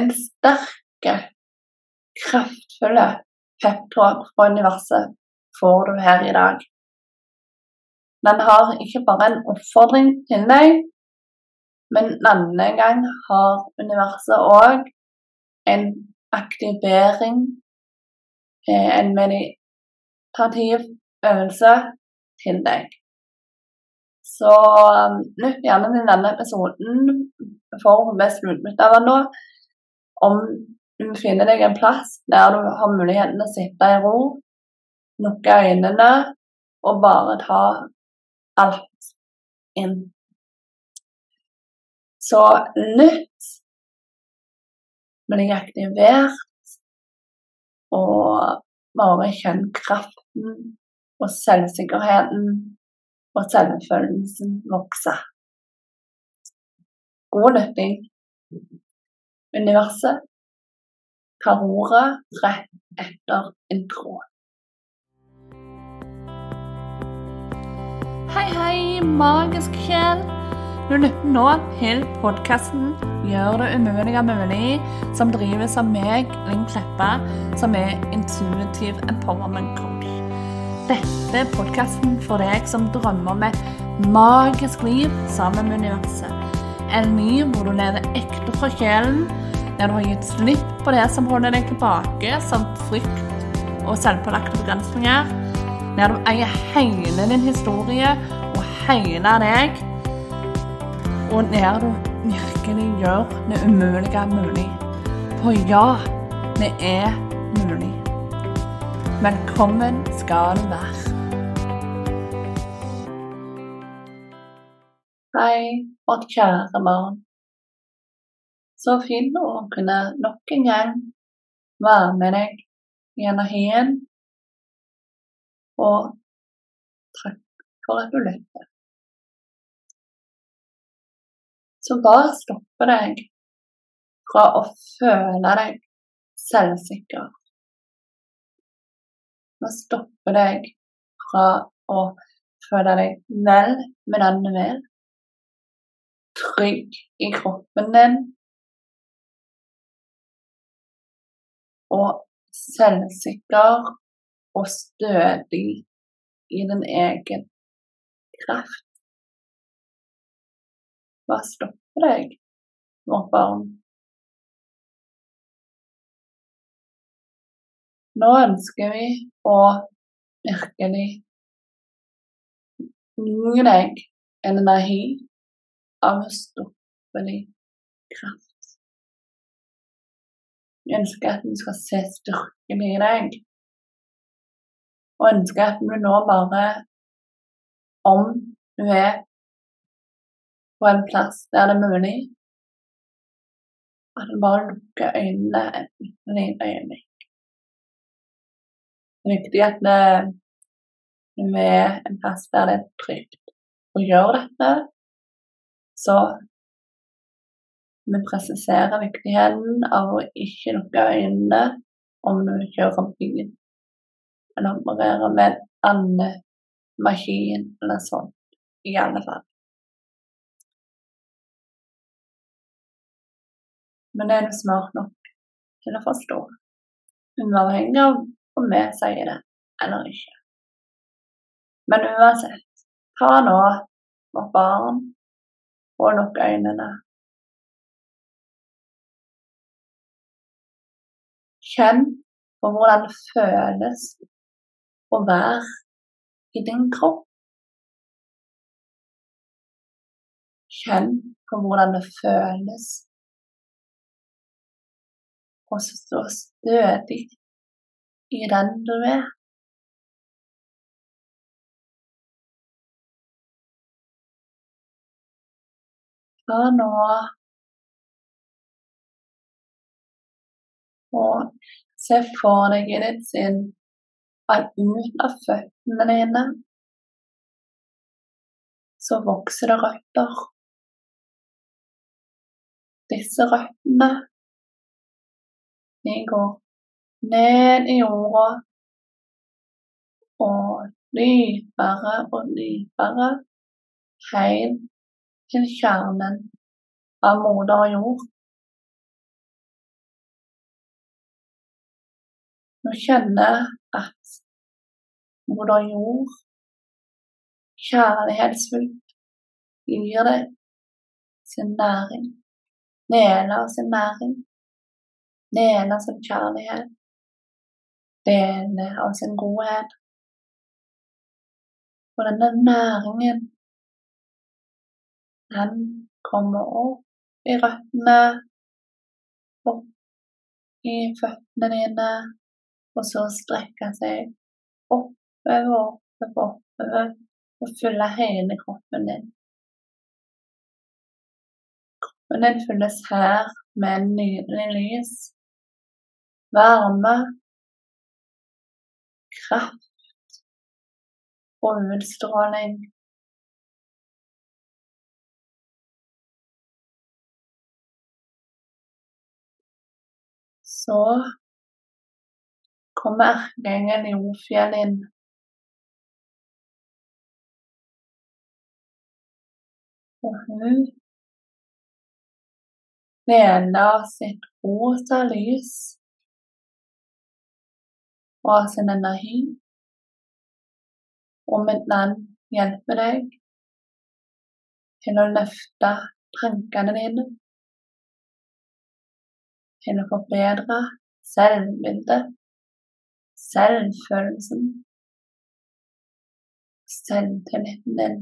en sterke, kraftfulle peptalk fra universet får du her i dag. Den har ikke bare en oppfordring til deg, men denne gang har universet òg en aktivering, eh, en meditativ øvelse til deg. Så nytt gjerne til denne episoden for mest utbytte av den nå. Om du finner deg en plass der du har muligheten å sitte i ro, lukke øynene og bare ta alt inn. Så lytt, bli aktivert, og bare kjenn kraften og selvsikkerheten og selvfølelsen vokse. God lytting. Universet tar ordet rett etter tråd. Hei, hei, magisk sjel. Du lytter nå til podkasten 'Gjør det umulige mulig', som drives av meg, Linn Kleppa, som er intuitive empowerment coach. Dette er podkasten for deg som drømmer om et magisk liv sammen med universet. En liv hvor du lever ekte fra sjelen, der du har gitt slipp på det som holder deg tilbake, som frykt og selvpålagte begrensninger. Der du eier hele din historie og hele deg. Og der du virkelig gjør det umulige mulig. For ja, det er mulig. Velkommen skal du være. Hei, vårt kjære barn. Så fint å kunne nok en gang være med deg i energien. Og takk for at du lytter. Så bare stopper deg fra å føle deg selvsikker Hva stopper deg fra å føle deg vel med den du vil? Trygg i kroppen din. Og selvsikker og stødig i din egen kraft. Hva stopper deg, vårt barn? Nå ønsker vi å virkelig gi deg en energi av ustoppelig kraft. Ønsker at vi skal se styrken i deg, og ønsker at du nå bare, om du er på en plass der det er mulig, at du bare lukker øynene et lite øyeblikk. Det er viktig at du er en plass der det er trygt å gjøre dette. Så vi presiserer viktigheten av å ikke lukke øynene om du kjører byen, eller opererer med andre maskin eller sånt, i alle fall. Men er du smart nok til å forstå, uavhengig av om vi sier det eller ikke. Men uansett, ta nå vårt barn og lukk øynene. Kjenn på hvordan det føles å være i din kropp. Kjenn på hvordan det føles å stå stødig i den du er. Ta nå og se for deg i ditt sinn at ut av føttene dine så vokser det røtter. Disse røttene de går ned i jorda og dypere og dypere helt til kjernen av moder jord. Nå kjenner at moder jord kjærlighetsfullt gir deg sin næring, deler sin næring, deler sin kjærlighet, deler av sin godhet. Og denne næringen, den kommer opp i røttene, opp i føttene dine, og så strekke seg oppover, oppover, oppover og fylle hele kroppen din. Kroppen din fylles her med en nydelig lys, varme, kraft og utstråling. Så kommer i Jofjell inn. Og hun lener sitt rosa lys og sin energi, og med navn hjelper deg til å løfte tankene dine. Til å forbedre selvbildet, selvfølelsen, selvtilliten din.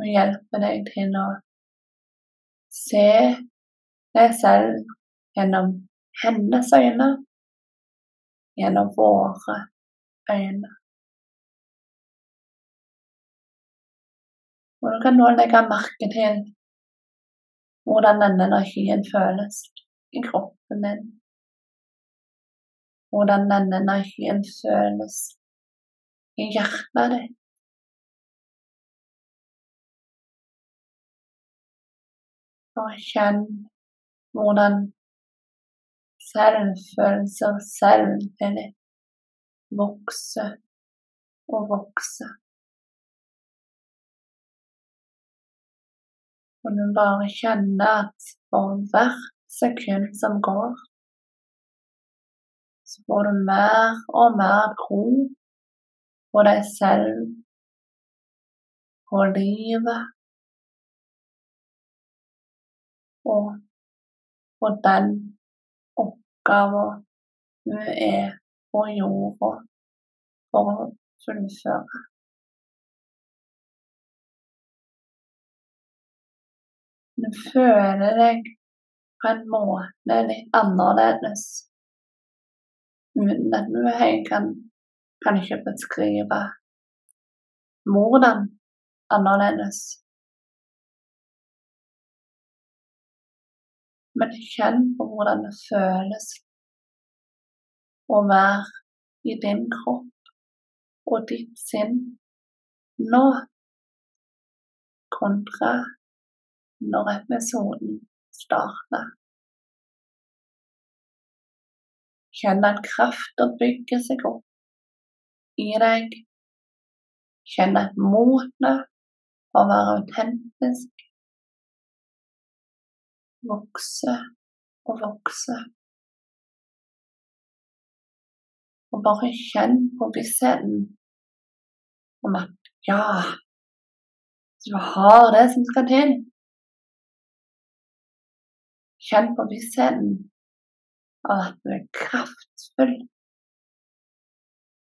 Og hjelpe deg til å se deg selv gjennom hennes øyne, gjennom våre øyne. Og du kan nå legge merke til hvordan denne energien føles i kroppen din. Hvordan denne energien føles i hjertet ditt. Og kjenn hvordan selvfølelse og selvtillit vokser og vokser. Og du bare kjenner at for hvert sekund som går, får du mer og mer tro på deg selv, på livet og på den oppgaven du er på jorda for å fullføre. Du føler deg på en måte litt annerledes du helt kan, ikke beskrive hvordan annerledes. Men kjenn på hvordan det føles å være i din kropp og ditt sinn nå kontra når episoden starter. Kjenn at krafta bygger seg opp i deg. Kjenn at motet å være autentisk vokser og vokser. Og bare kjenn på vissheten om at ja, du har det som skal til. Kjenn på vissheten at du er kraftfull.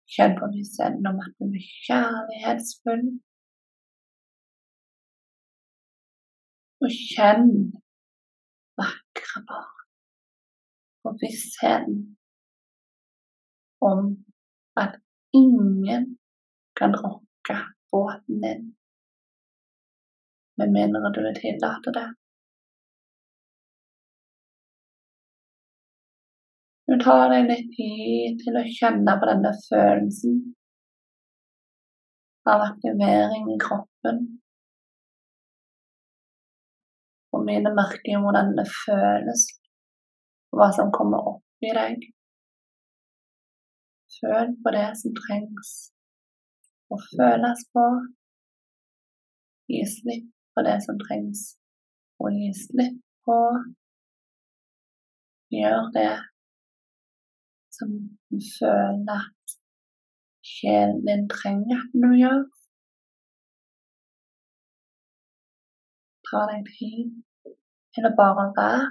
Kjenn på vissheten om at du er kjærlighetsfull. Og kjenn vakre barn på vissheten om at ingen kan rokke båten din med mindre du vil tillate det. Du tar deg litt tid til å kjenne på denne følelsen av aktivering i kroppen. Og mine merker hvordan det føles, og hva som kommer opp i deg. Føl på det som trengs å føles på. Gi slipp på det som trengs å gi slipp på. Gjør det som føler at sjelen din trenger at du gjør. Ta deg tid til å bare være.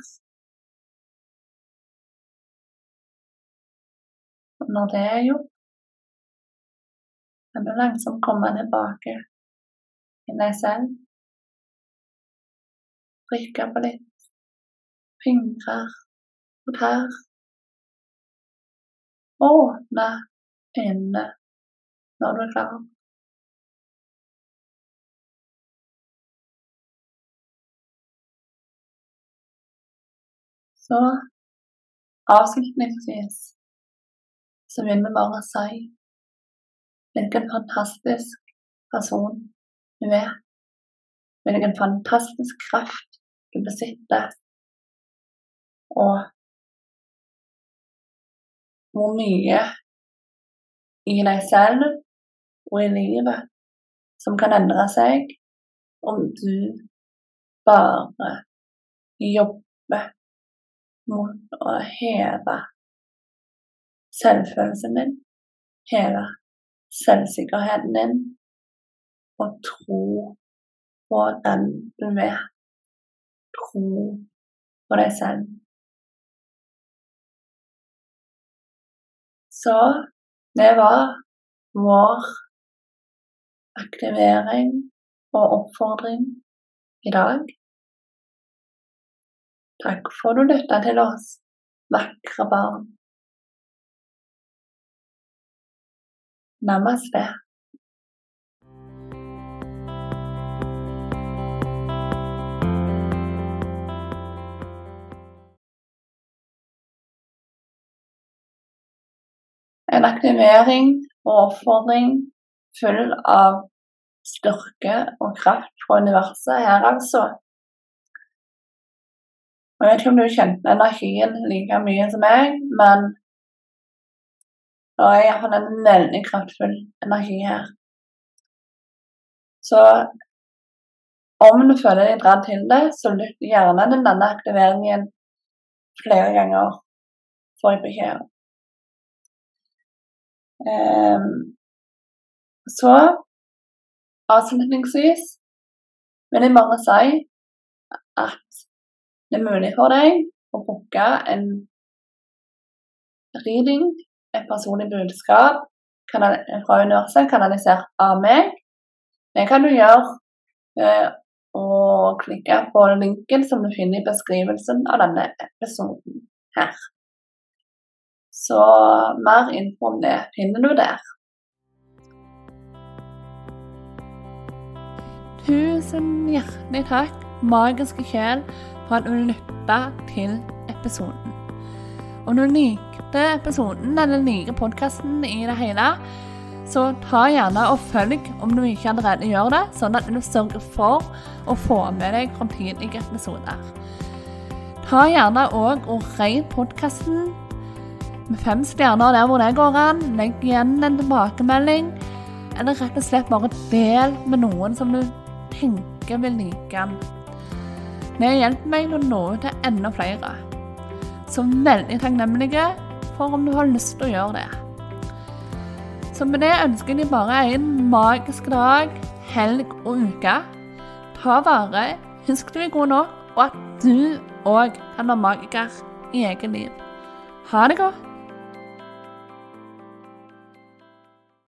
Og når det er gjort, kan du langsomt komme tilbake til deg selv. Vrikke på litt fingrer og tær. Åpne øynene når du er klar. Så avslutningsvis så vil vi bare si hvilken fantastisk person du er. Hvilken fantastisk kraft du besitter. Og hvor mye i deg selv og i livet som kan endre seg om du bare jobber mot å heve selvfølelsen din, heve selvsikkerheten din og tro på den du er. Tro på deg selv. Så det var vår aktivering og oppfordring i dag. Takk for at du lytta til oss, vakre barn. Namaste. En aktivering og oppfordring full av styrke og kraft fra universet her, altså. Jeg vet ikke om du kjente energien like mye som meg, men det er iallfall en veldig kraftfull energi her. Så om du føler deg dratt til det, så lytt gjerne til denne aktiveringen flere ganger, får jeg beskjed om. Um, så avslutningsvis vil jeg bare si at det er mulig for deg å booke en reading, et personlig budskap fra universet, kanalisert av meg. Det kan du gjøre ved å klikke på linken som du finner i beskrivelsen av denne episoden her. Så mer info om det finner du der. Tusen hjertelig takk, magiske sjel, for at du lytta til episoden. Om du likte episoden eller liker podkasten i det hele, så ta gjerne og følg om du ikke allerede gjør det, sånn at du sørger for å få med deg framtidige episoder. Ta gjerne òg og rate podkasten med fem stjerner der hvor det går an. Legg igjen en tilbakemelding, eller rett og slett bare del med noen som du tenker vil like den. Det hjelper meg til å nå ut til enda flere. Så veldig takknemlige for om du har lyst til å gjøre det. Så med det ønsker jeg bare en magisk dag, helg og uke. Ta vare, husk du er god nok, og at du òg kan være magiker i eget liv. Ha det godt.